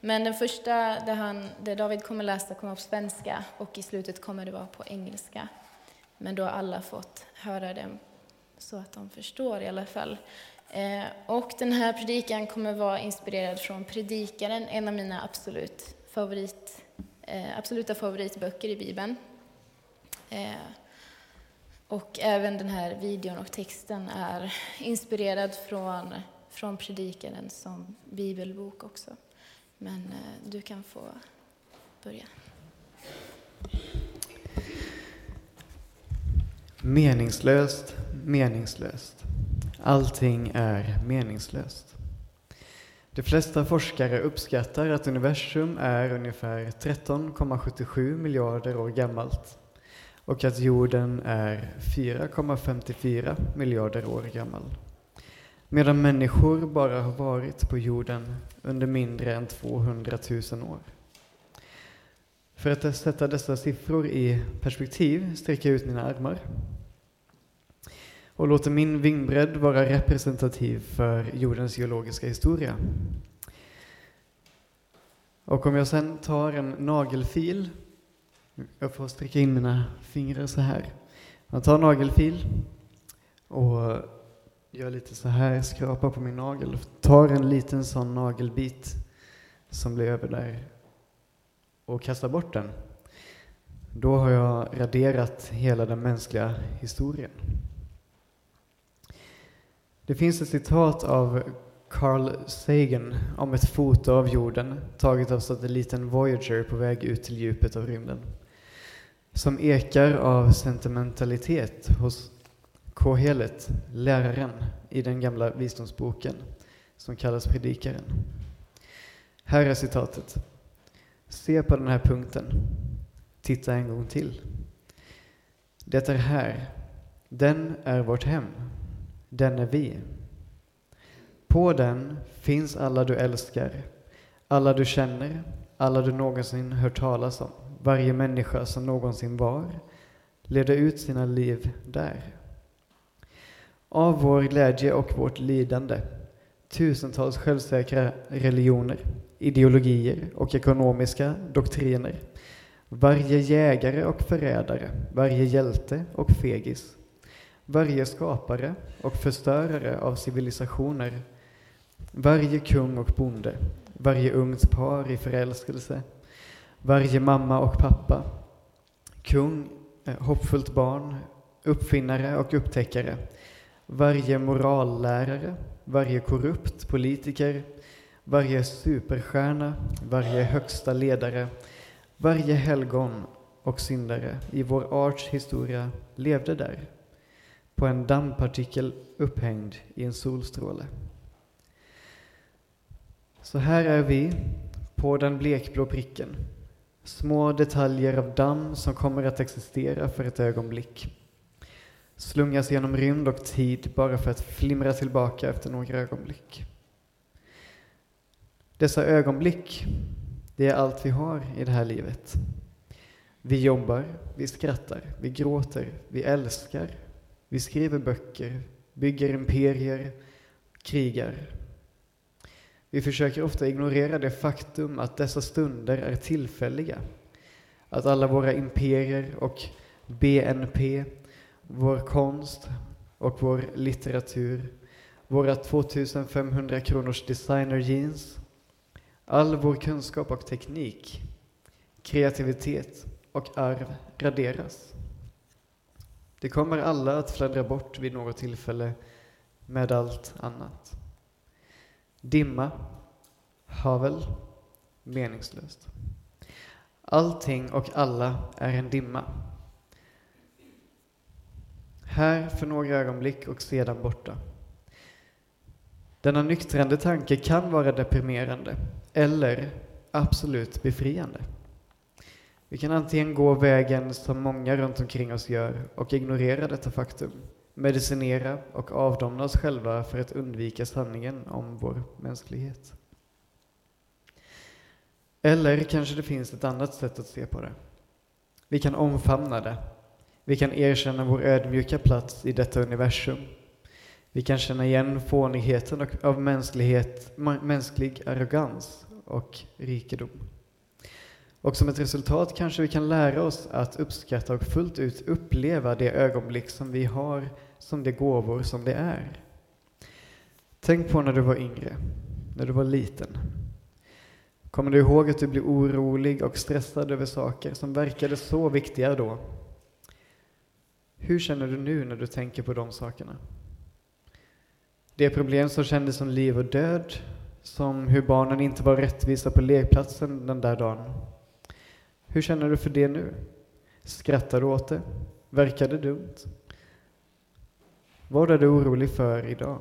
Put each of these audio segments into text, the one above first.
Men den första, där, han, där David kommer läsa, kommer på svenska och i slutet kommer det vara på engelska. Men då har alla fått höra den så att de förstår i alla fall. Eh, och den här predikan kommer vara inspirerad från Predikaren, en av mina absolut favorit, eh, absoluta favoritböcker i Bibeln. Eh, och även den här videon och texten är inspirerad från, från Predikaren som bibelbok också. Men eh, du kan få börja. Meningslöst, meningslöst. Allting är meningslöst. De flesta forskare uppskattar att universum är ungefär 13,77 miljarder år gammalt och att jorden är 4,54 miljarder år gammal. Medan människor bara har varit på jorden under mindre än 200 000 år. För att sätta dessa siffror i perspektiv sträcker jag ut mina armar och låter min vingbredd vara representativ för jordens geologiska historia. Och om jag sen tar en nagelfil, jag får sträcka in mina fingrar så här. Jag tar nagelfil och gör lite så här, skrapar på min nagel, tar en liten sån nagelbit som blir över där och kastar bort den. Då har jag raderat hela den mänskliga historien. Det finns ett citat av Carl Sagan om ett foto av jorden taget av satelliten Voyager på väg ut till djupet av rymden. Som ekar av sentimentalitet hos Kohelet, läraren i den gamla visdomsboken som kallas Predikaren. Här är citatet. Se på den här punkten. Titta en gång till. Det är här. Den är vårt hem. Den är vi. På den finns alla du älskar, alla du känner, alla du någonsin hört talas om. Varje människa som någonsin var leder ut sina liv där. Av vår glädje och vårt lidande, tusentals självsäkra religioner, ideologier och ekonomiska doktriner, varje jägare och förrädare, varje hjälte och fegis, varje skapare och förstörare av civilisationer, varje kung och bonde, varje ungt par i förälskelse, varje mamma och pappa, kung, eh, hoppfullt barn, uppfinnare och upptäckare, varje morallärare, varje korrupt politiker, varje superstjärna, varje högsta ledare, varje helgon och syndare i vår arts historia levde där på en dammpartikel upphängd i en solstråle. Så här är vi på den blekblå pricken. Små detaljer av damm som kommer att existera för ett ögonblick. Slungas genom rymd och tid bara för att flimra tillbaka efter några ögonblick. Dessa ögonblick, det är allt vi har i det här livet. Vi jobbar, vi skrattar, vi gråter, vi älskar, vi skriver böcker, bygger imperier, krigar. Vi försöker ofta ignorera det faktum att dessa stunder är tillfälliga. Att alla våra imperier och BNP, vår konst och vår litteratur, våra 2500 kronors designer jeans, all vår kunskap och teknik, kreativitet och arv raderas. Det kommer alla att fladdra bort vid något tillfälle med allt annat. Dimma, havel, meningslöst. Allting och alla är en dimma. Här för några ögonblick och sedan borta. Denna nyktrande tanke kan vara deprimerande eller absolut befriande. Vi kan antingen gå vägen som många runt omkring oss gör och ignorera detta faktum, medicinera och avdomna oss själva för att undvika sanningen om vår mänsklighet. Eller kanske det finns ett annat sätt att se på det. Vi kan omfamna det. Vi kan erkänna vår ödmjuka plats i detta universum. Vi kan känna igen fånigheten av mänsklighet, mänsklig arrogans och rikedom. Och som ett resultat kanske vi kan lära oss att uppskatta och fullt ut uppleva det ögonblick som vi har som de gåvor som det är. Tänk på när du var yngre, när du var liten. Kommer du ihåg att du blev orolig och stressad över saker som verkade så viktiga då? Hur känner du nu när du tänker på de sakerna? Det problem som kändes som liv och död, som hur barnen inte var rättvisa på lekplatsen den där dagen. Hur känner du för det nu? Skrattar du åt det? Verkar det dumt? Vad är du orolig för idag?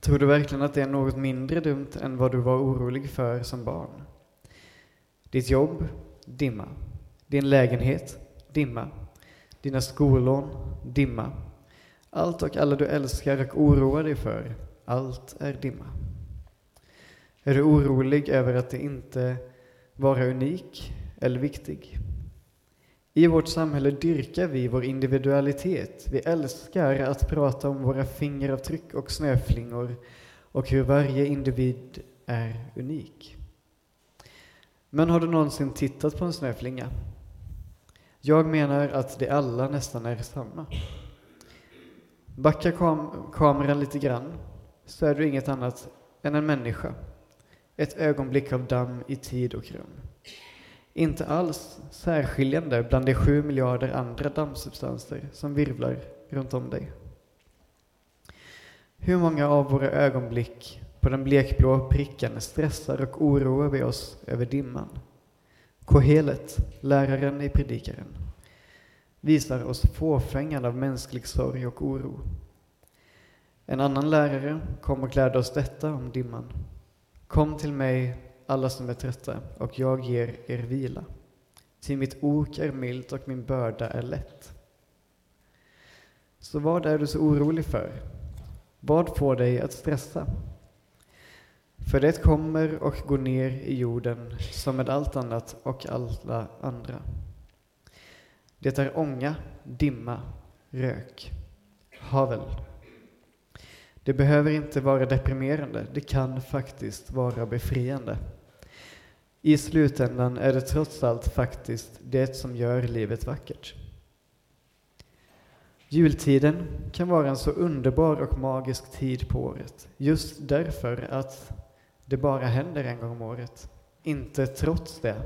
Tror du verkligen att det är något mindre dumt än vad du var orolig för som barn? Ditt jobb? Dimma. Din lägenhet? Dimma. Dina skolån? Dimma. Allt och alla du älskar och oroar dig för, allt är dimma. Är du orolig över att det inte vara unik eller viktig? I vårt samhälle dyrkar vi vår individualitet. Vi älskar att prata om våra fingeravtryck och snöflingor och hur varje individ är unik. Men har du någonsin tittat på en snöflinga? Jag menar att de alla nästan är samma. Backa kam kameran lite grann så är du inget annat än en människa. Ett ögonblick av damm i tid och rum. Inte alls särskiljande bland de sju miljarder andra dammsubstanser som virvlar runt om dig. Hur många av våra ögonblick på den blekblå pricken stressar och oroar vi oss över dimman? Kohelet, läraren i Predikaren, visar oss fåfängan av mänsklig sorg och oro. En annan lärare kom och lärde oss detta om dimman. Kom till mig, alla som är trötta, och jag ger er vila. Till mitt ok är milt och min börda är lätt. Så vad är du så orolig för? Vad får dig att stressa? För det kommer och går ner i jorden som med allt annat och alla andra. Det är ånga, dimma, rök, havel. Det behöver inte vara deprimerande, det kan faktiskt vara befriande. I slutändan är det trots allt faktiskt det som gör livet vackert. Jultiden kan vara en så underbar och magisk tid på året, just därför att det bara händer en gång om året, inte trots det.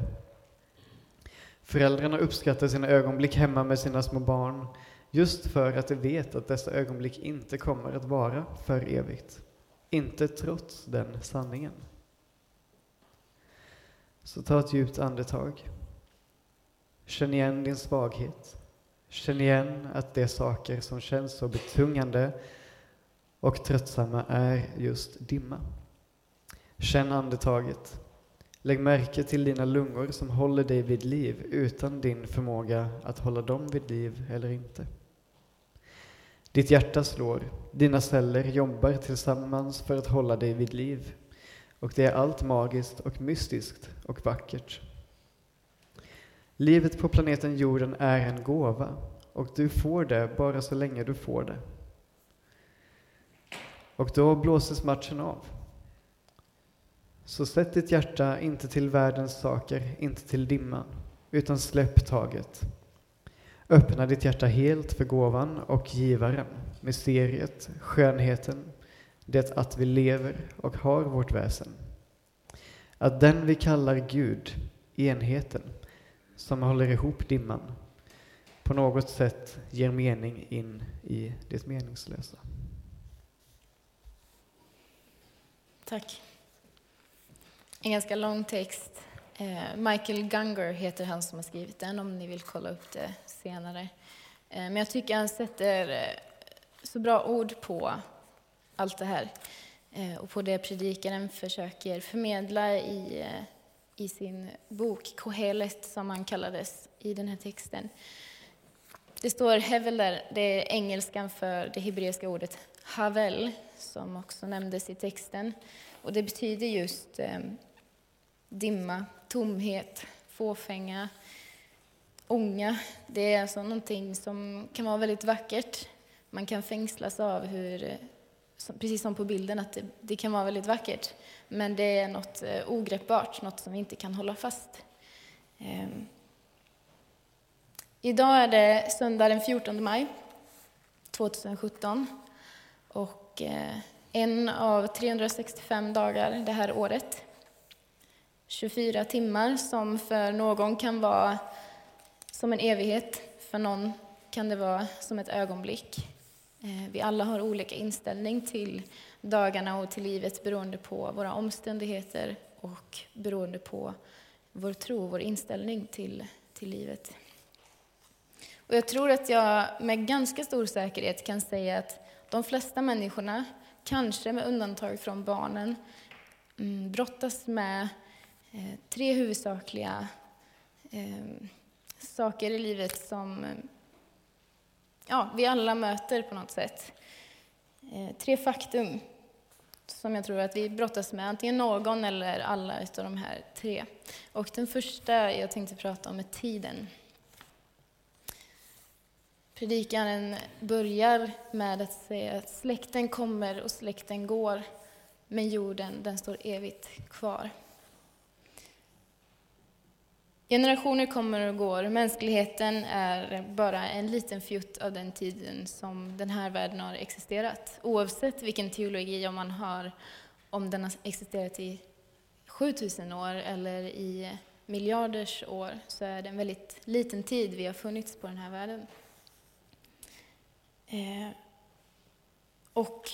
Föräldrarna uppskattar sina ögonblick hemma med sina små barn just för att de vet att dessa ögonblick inte kommer att vara för evigt. Inte trots den sanningen. Så ta ett djupt andetag. Känn igen din svaghet. Känn igen att de saker som känns så betungande och tröttsamma är just dimma. Känn andetaget. Lägg märke till dina lungor som håller dig vid liv utan din förmåga att hålla dem vid liv eller inte. Ditt hjärta slår, dina celler jobbar tillsammans för att hålla dig vid liv. Och det är allt magiskt och mystiskt och vackert. Livet på planeten jorden är en gåva och du får det bara så länge du får det. Och då blåses matchen av. Så sätt ditt hjärta inte till världens saker, inte till dimman, utan släpp taget. Öppna ditt hjärta helt för gåvan och givaren, mysteriet, skönheten, det att vi lever och har vårt väsen. Att den vi kallar Gud, enheten, som håller ihop dimman, på något sätt ger mening in i det meningslösa. Tack. En ganska lång text. Eh, Michael Gunger heter han som har skrivit den, om ni vill kolla upp det senare. Eh, men jag tycker han sätter eh, så bra ord på allt det här och på det predikaren försöker förmedla i, i sin bok Kohelet, som han kallades i den här texten. Det står hevel där, det är engelskan för det hebreiska ordet havel, som också nämndes i texten. Och det betyder just dimma, tomhet, fåfänga, ånga. Det är alltså någonting som kan vara väldigt vackert. Man kan fängslas av hur precis som på bilden, att det, det, kan vara väldigt vackert. Men det är något eh, ogreppbart, något som vi inte kan hålla fast. Ehm. idag är det söndag den 14 maj 2017. Och eh, en av 365 dagar det här året. 24 timmar som för någon kan vara som en evighet, för någon kan det vara som ett ögonblick. Eh, vi alla har olika inställning till dagarna och till livet beroende på våra omständigheter och beroende på vår tro, vår inställning till, till livet. Och jag tror att jag med ganska stor säkerhet kan säga att de flesta människorna, kanske med undantag från barnen, mm, brottas med Eh, tre huvudsakliga eh, saker i livet som eh, ja, vi alla möter på något sätt. Eh, tre faktum som jag tror att vi brottas med, antingen någon eller alla utav de här tre. Och den första jag tänkte prata om är tiden. Predikaren börjar med att säga att släkten kommer och släkten går, men jorden den står evigt kvar. Generationer kommer och går. Mänskligheten är bara en liten fjutt av den tiden som den här världen har existerat. Oavsett vilken teologi, man har, om den har existerat i 7000 år eller i miljarders år, så är det en väldigt liten tid vi har funnits på den här världen. Eh, och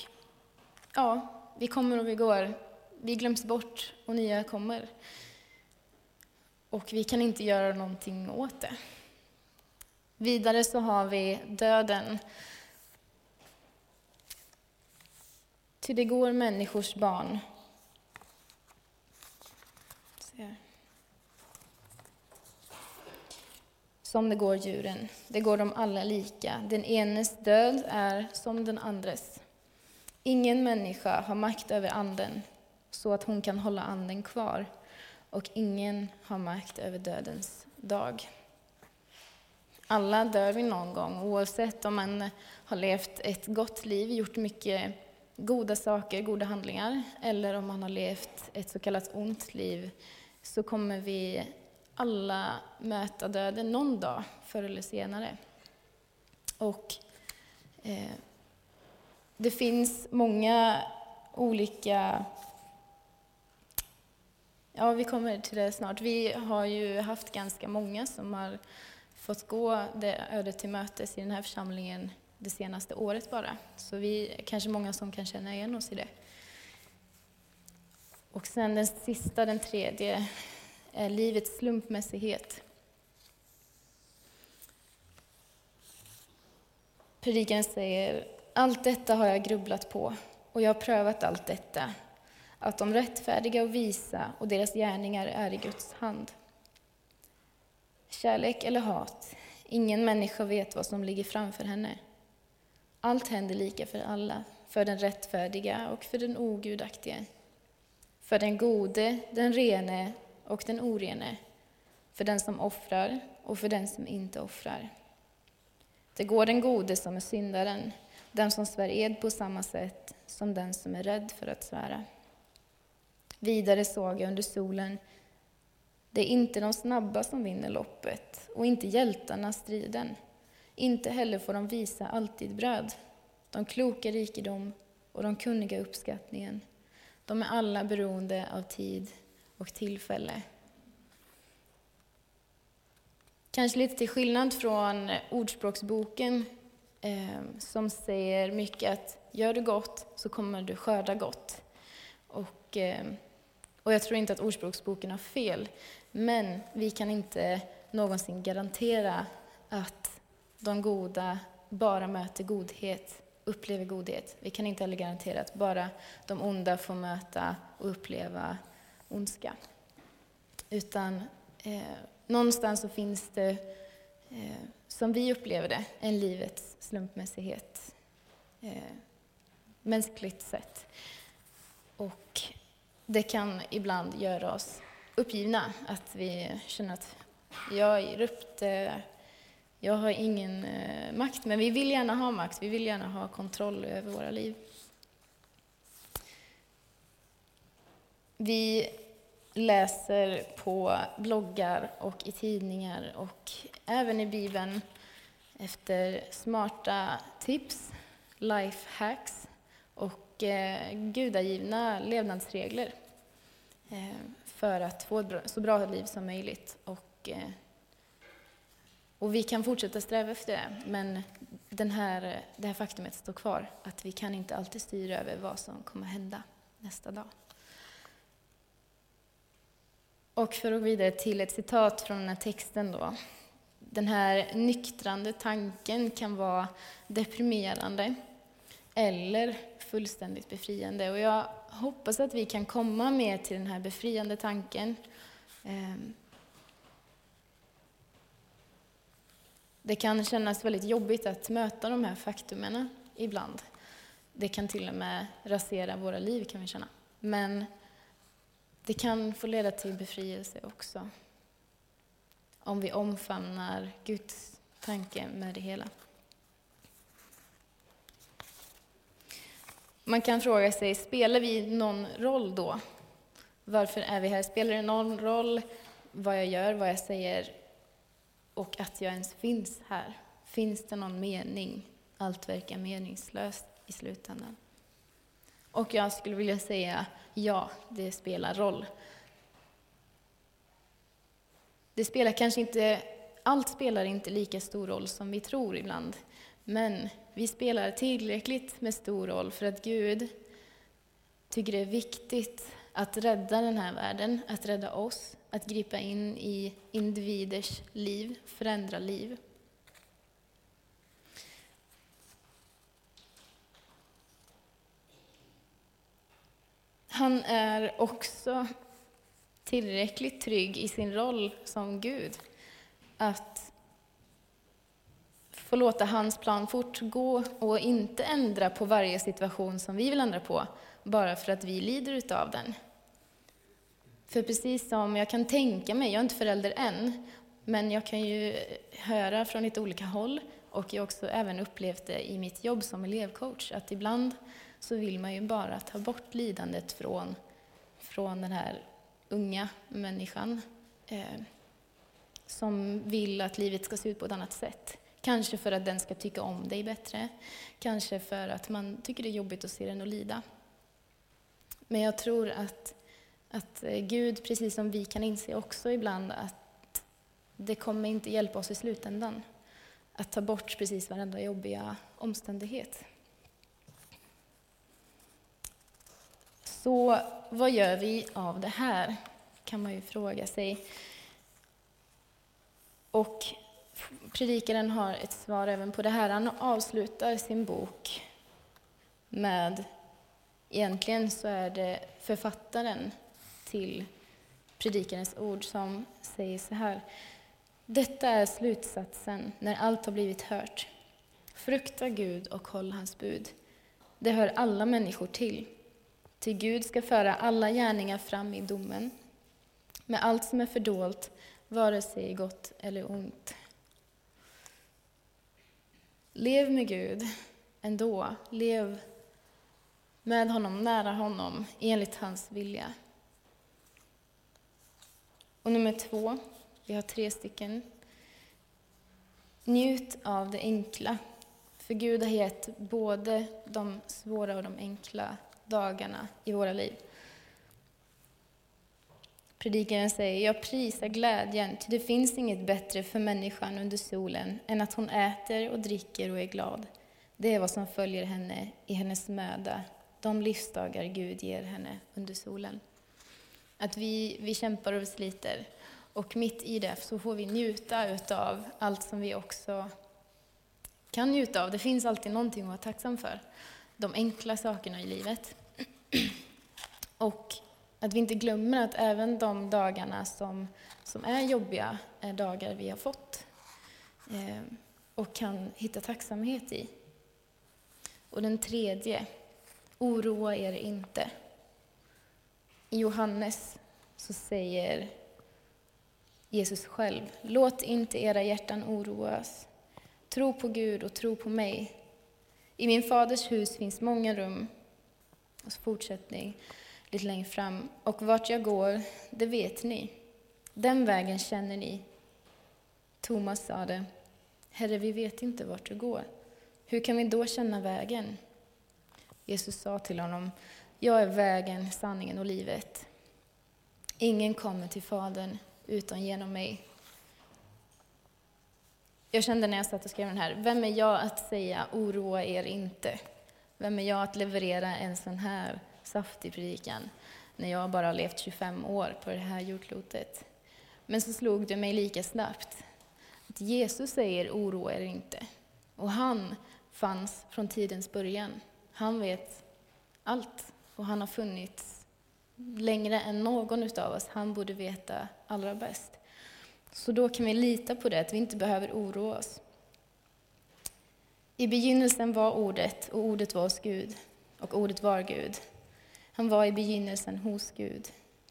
ja, vi kommer och vi går. Vi glöms bort och nya kommer. Och vi kan inte göra någonting åt det. Vidare så har vi döden. Ty det går människors barn. Som det går djuren. Det går dem alla lika. Den enes död är som den andres. Ingen människa har makt över anden så att hon kan hålla anden kvar och ingen har makt över dödens dag. Alla dör vi någon gång, oavsett om man har levt ett gott liv, gjort mycket goda saker, goda handlingar, eller om man har levt ett så kallat ont liv, så kommer vi alla möta döden någon dag, förr eller senare. Och eh, det finns många olika Ja, vi kommer till det snart. Vi har ju haft ganska många som har fått gå det ödet till mötes i den här församlingen det senaste året bara. Så vi är kanske många som kan känna igen oss i det. Och sen den sista, den tredje, är livets slumpmässighet. Predikaren säger, allt detta har jag grubblat på och jag har prövat allt detta att de rättfärdiga och visa och deras gärningar är i Guds hand. Kärlek eller hat, ingen människa vet vad som ligger framför henne. Allt händer lika för alla, för den rättfärdiga och för den ogudaktige, för den gode, den rene och den orene, för den som offrar och för den som inte offrar. Det går den gode som är syndaren, den som svär ed på samma sätt som den som är rädd för att svära. Vidare såg jag under solen, det är inte de snabba som vinner loppet och inte hjältarna striden. Inte heller får de visa alltid bröd, de kloka rikedom och de kunniga uppskattningen. De är alla beroende av tid och tillfälle. Kanske lite till skillnad från Ordspråksboken eh, som säger mycket att gör du gott så kommer du skörda gott. Och eh, och jag tror inte att Ordspråksboken har fel, men vi kan inte någonsin garantera att de goda bara möter godhet, upplever godhet. Vi kan inte heller garantera att bara de onda får möta och uppleva ondska. Utan eh, någonstans så finns det, eh, som vi upplever det, en livets slumpmässighet. Eh, mänskligt sett. Och det kan ibland göra oss uppgivna, att vi känner att jag ger upp det, eh, jag har ingen eh, makt, men vi vill gärna ha makt, vi vill gärna ha kontroll över våra liv. Vi läser på bloggar och i tidningar och även i Bibeln efter smarta tips, life hacks. Eh, gudagivna levnadsregler eh, för att få ett så bra liv som möjligt. Och, eh, och vi kan fortsätta sträva efter det, men den här, det här faktumet står kvar, att vi kan inte alltid styra över vad som kommer hända nästa dag. Och för att gå vidare till ett citat från den här texten då. Den här nyktrande tanken kan vara deprimerande eller fullständigt befriande. Och jag hoppas att vi kan komma mer till den här befriande tanken. Ehm, det kan kännas väldigt jobbigt att möta de här faktumen ibland. Det kan till och med rasera våra liv kan vi känna. Men det kan få leda till befrielse också. Om vi omfamnar Guds tanke med det hela. Man kan fråga sig, spelar vi någon roll då? Varför är vi här? Spelar det någon roll vad jag gör, vad jag säger och att jag ens finns här? Finns det någon mening? Allt verkar meningslöst i slutändan. Och jag skulle vilja säga ja, det spelar roll. Det spelar kanske inte, allt spelar inte lika stor roll som vi tror ibland. Men vi spelar tillräckligt med stor roll för att Gud tycker det är viktigt att rädda den här världen, att rädda oss, att gripa in i individers liv, förändra liv. Han är också tillräckligt trygg i sin roll som Gud att få låta hans plan fortgå och inte ändra på varje situation som vi vill ändra på, bara för att vi lider utav den. För precis som jag kan tänka mig, jag är inte förälder än, men jag kan ju höra från lite olika håll och jag har också även upplevt det i mitt jobb som elevcoach, att ibland så vill man ju bara ta bort lidandet från, från den här unga människan eh, som vill att livet ska se ut på ett annat sätt. Kanske för att den ska tycka om dig bättre, kanske för att man tycker det är jobbigt att se den och lida. Men jag tror att, att eh, Gud, precis som vi kan inse också ibland, att det kommer inte hjälpa oss i slutändan att ta bort precis varenda jobbiga omständighet. Så vad gör vi av det här? kan man ju fråga sig. Och predikaren har ett svar även på det här. Han avslutar sin bok med, egentligen så är det författaren till predikarens ord som säger så här. Detta är slutsatsen när allt har blivit hört. Frukta Gud och håll hans bud. Det hör alla människor till. Till Gud ska föra alla gärningar fram i domen med allt som är fördolt, vare sig gott eller ont. Lev med Gud ändå. Lev med honom, nära honom, enligt hans vilja. Och nummer två, vi har tre stycken. Njut av det enkla. För Gud har gett både de svåra och de enkla dagarna i våra liv. Predikaren säger, jag prisar glädjen, ty det finns inget bättre för människan under solen än att hon äter och dricker och är glad. Det är vad som följer henne i hennes möda, de livsdagar Gud ger henne under solen. Att vi, vi kämpar och sliter, och mitt i det så får vi njuta av allt som vi också kan njuta av. Det finns alltid någonting att vara tacksam för. De enkla sakerna i livet. Och att vi inte glömmer att även de dagarna som, som är jobbiga är dagar vi har fått eh, och kan hitta tacksamhet i. Och den tredje, oroa er inte. I Johannes så säger Jesus själv, låt inte era hjärtan oroas. Tro på Gud och tro på mig. I min faders hus finns många rum. Och så fortsättning lite längre fram. Och vart jag går, det vet ni. Den vägen känner ni. Thomas sade, Herre, vi vet inte vart du går. Hur kan vi då känna vägen? Jesus sa till honom, Jag är vägen, sanningen och livet. Ingen kommer till Fadern utan genom mig. Jag kände när jag satt och skrev den här, vem är jag att säga oroa er inte? Vem är jag att leverera en sån här saftig predikan när jag bara har levt 25 år på det här jordklotet? Men så slog det mig lika snabbt att Jesus säger oroa er inte. Och han fanns från tidens början. Han vet allt och han har funnits längre än någon av oss. Han borde veta allra bäst. Så då kan vi lita på det, att vi inte behöver oroa oss. I begynnelsen var Ordet, och Ordet var hos Gud, och Ordet var Gud. Han var i begynnelsen hos Gud.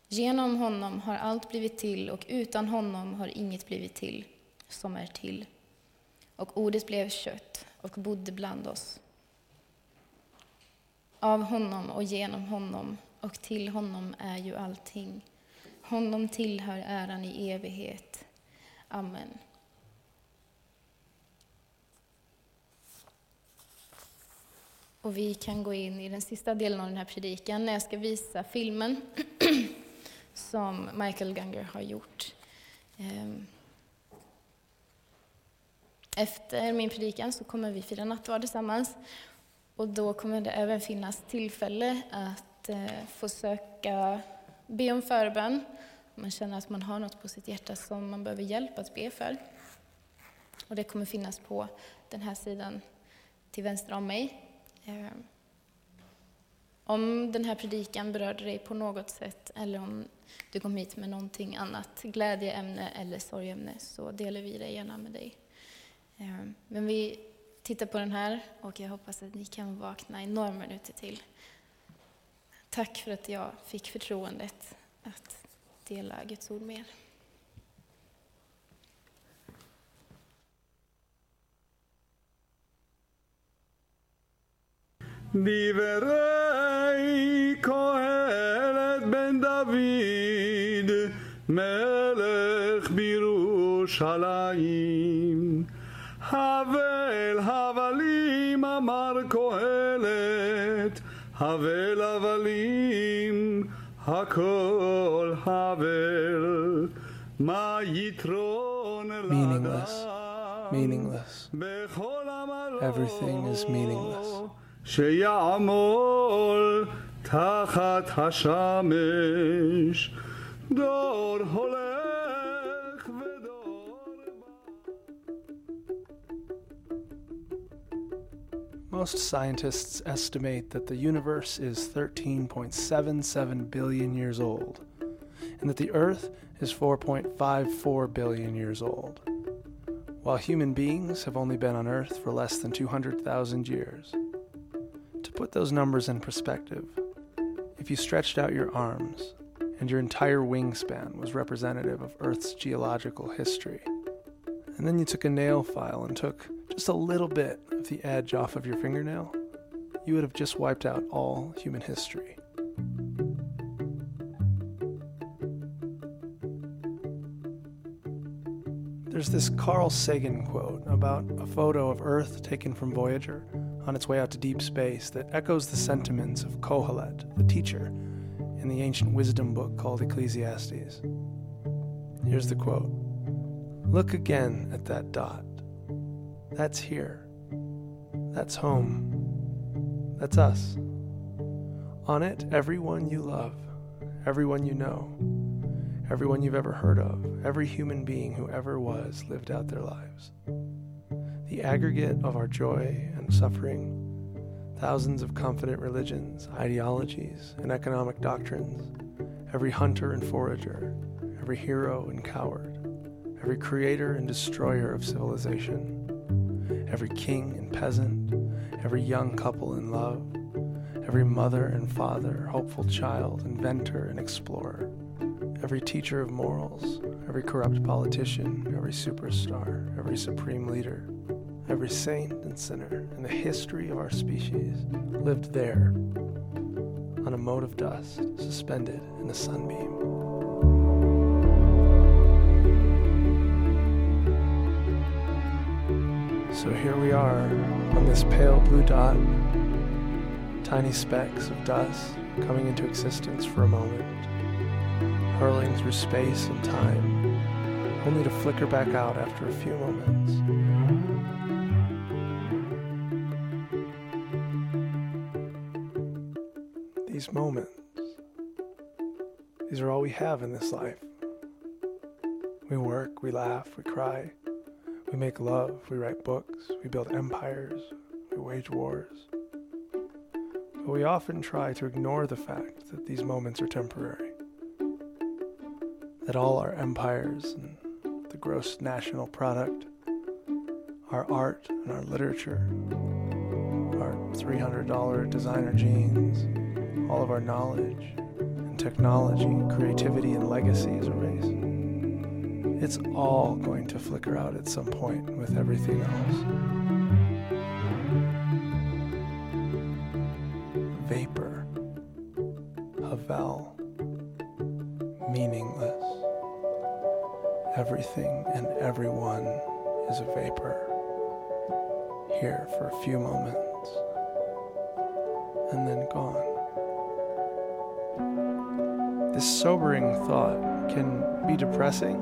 Genom honom har allt blivit till, och utan honom har inget blivit till som är till. Och Ordet blev kött och bodde bland oss. Av honom och genom honom och till honom är ju allting. Honom tillhör äran i evighet. Amen. Och vi kan gå in i den sista delen av den här predikan när jag ska visa filmen som Michael Gunger har gjort. Ehm, efter min predikan så kommer vi fira nattvard tillsammans och då kommer det även finnas tillfälle att eh, få söka, be om förbön om man känner att man har något på sitt hjärta som man behöver hjälp att be för. Och det kommer finnas på den här sidan till vänster om mig. Ehm, om den här predikan berörde dig på något sätt eller om du kom hit med någonting annat, glädjeämne eller sorgämne, så delar vi det gärna med dig. Ehm, men vi tittar på den här och jag hoppas att ni kan vakna i några minuter till. Tack för att jag fick förtroendet att dela Guds ord med er. דברי קהלת בן דוד, מלך בירושלים. הבל הבלים אמר קהלת, הבל הבלים הכל הבל. מה יתרון Meaningless. Meaningless. בכל עמלו Everything is meaningless. שיעמול תחת השמש, דור הולך ודור Most scientists estimate that the universe is 13.77 billion years old, and that the Earth is 4.54 billion years old, while human beings have only been on Earth for less than 200,000 years. Put those numbers in perspective, if you stretched out your arms and your entire wingspan was representative of Earth's geological history, and then you took a nail file and took just a little bit of the edge off of your fingernail, you would have just wiped out all human history. There's this Carl Sagan quote about a photo of Earth taken from Voyager on its way out to deep space that echoes the sentiments of Kohelet, the teacher, in the ancient wisdom book called Ecclesiastes. Here's the quote Look again at that dot. That's here. That's home. That's us. On it, everyone you love, everyone you know, everyone you've ever heard of, every human being who ever was lived out their lives. The aggregate of our joy and suffering, thousands of confident religions, ideologies, and economic doctrines, every hunter and forager, every hero and coward, every creator and destroyer of civilization, every king and peasant, every young couple in love, every mother and father, hopeful child, inventor and explorer, every teacher of morals, every corrupt politician, every superstar, every supreme leader, every saint and sinner in the history of our species lived there, on a mote of dust suspended in a sunbeam. So here we are on this pale blue dot, tiny specks of dust coming into existence for a moment, hurling through space and time, only to flicker back out after a few moments. These moments, these are all we have in this life. We work, we laugh, we cry, we make love, we write books, we build empires, we wage wars. But we often try to ignore the fact that these moments are temporary. That all our empires and the gross national product, our art and our literature, our $300 designer jeans, all of our knowledge and technology, creativity and legacy is erased. It's all going to flicker out at some point with everything else. Vapor, Havel, meaningless. Everything and everyone is a vapor. Here for a few moments sobering thought can be depressing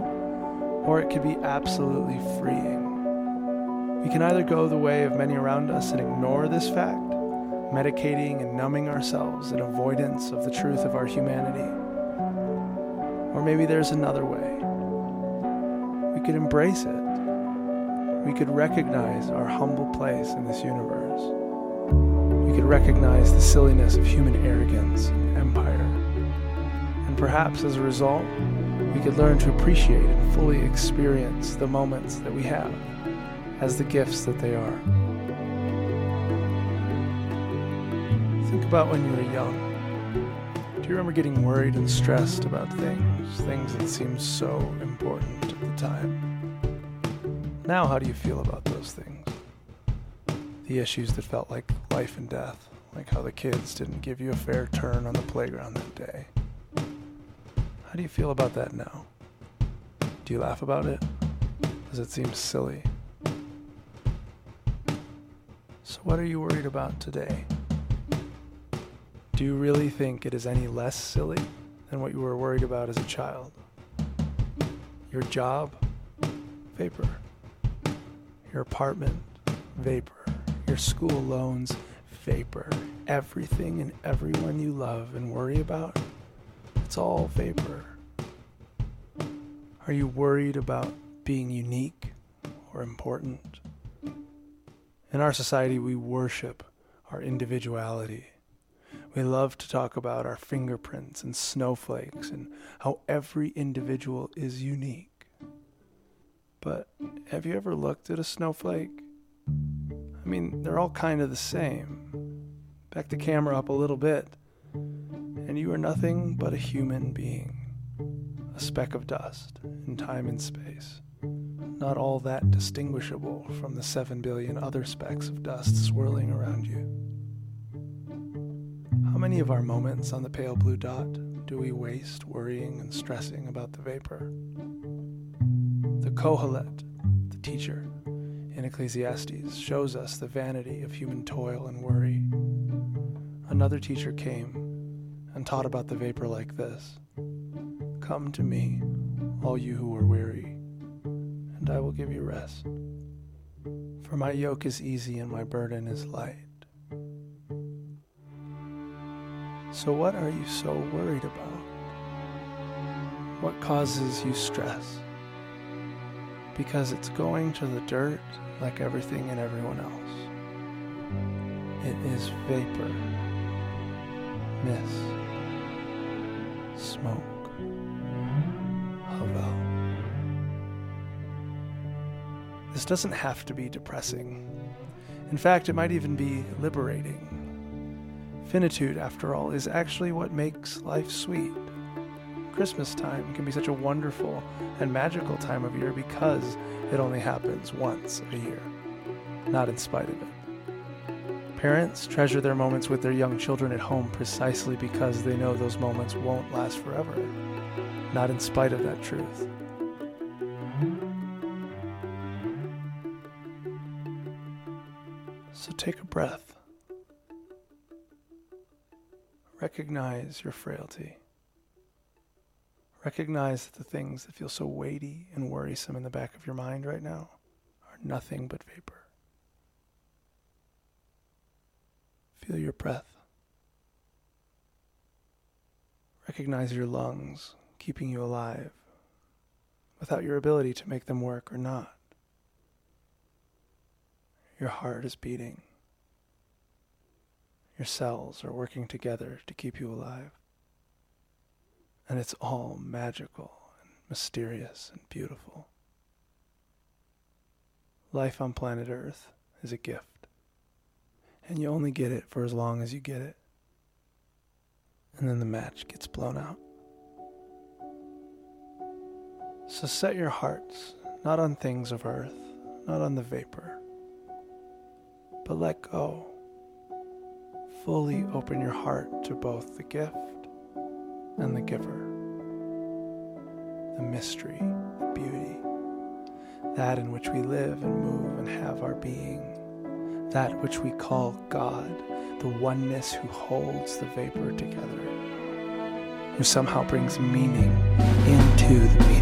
or it could be absolutely freeing. We can either go the way of many around us and ignore this fact, medicating and numbing ourselves in avoidance of the truth of our humanity. Or maybe there's another way. We could embrace it. We could recognize our humble place in this universe. We could recognize the silliness of human arrogance and empire. Perhaps as a result, we could learn to appreciate and fully experience the moments that we have as the gifts that they are. Think about when you were young. Do you remember getting worried and stressed about things, things that seemed so important at the time? Now, how do you feel about those things? The issues that felt like life and death, like how the kids didn't give you a fair turn on the playground that day. How do you feel about that now? Do you laugh about it? Does it seem silly? So, what are you worried about today? Do you really think it is any less silly than what you were worried about as a child? Your job? Vapor. Your apartment? Vapor. Your school loans? Vapor. Everything and everyone you love and worry about? It's all vapor. Are you worried about being unique or important? In our society, we worship our individuality. We love to talk about our fingerprints and snowflakes and how every individual is unique. But have you ever looked at a snowflake? I mean, they're all kind of the same. Back the camera up a little bit, and you are nothing but a human being, a speck of dust in time and space, not all that distinguishable from the seven billion other specks of dust swirling around you. How many of our moments on the pale blue dot do we waste worrying and stressing about the vapor? The Kohelet, the teacher, in Ecclesiastes shows us the vanity of human toil and worry. Another teacher came taught about the vapor like this Come to me, all you who are weary, and I will give you rest. For my yoke is easy and my burden is light. So, what are you so worried about? What causes you stress? Because it's going to the dirt like everything and everyone else. It is vapor, mist, smoke, Havel. This doesn't have to be depressing. In fact, it might even be liberating. Finitude, after all, is actually what makes life sweet. Christmas time can be such a wonderful and magical time of year because it only happens once a year, not in spite of it. Parents treasure their moments with their young children at home precisely because they know those moments won't last forever, not in spite of that truth. So take a breath. Recognize your frailty. Recognize that the things that feel so weighty and worrisome in the back of your mind right now are nothing but vapor. Feel your breath. Recognize your lungs keeping you alive without your ability to make them work or not. Your heart is beating. Your cells are working together to keep you alive. And it's all magical and mysterious and beautiful. Life on planet Earth is a gift. And you only get it for as long as you get it. And then the match gets blown out. So set your hearts not on things of earth, not on the vapor, but let go. Fully open your heart to both the gift and the giver, the mystery, the beauty, that in which we live and move and have our being, that which we call God, the oneness who holds the vapor together, who somehow brings meaning into the meaning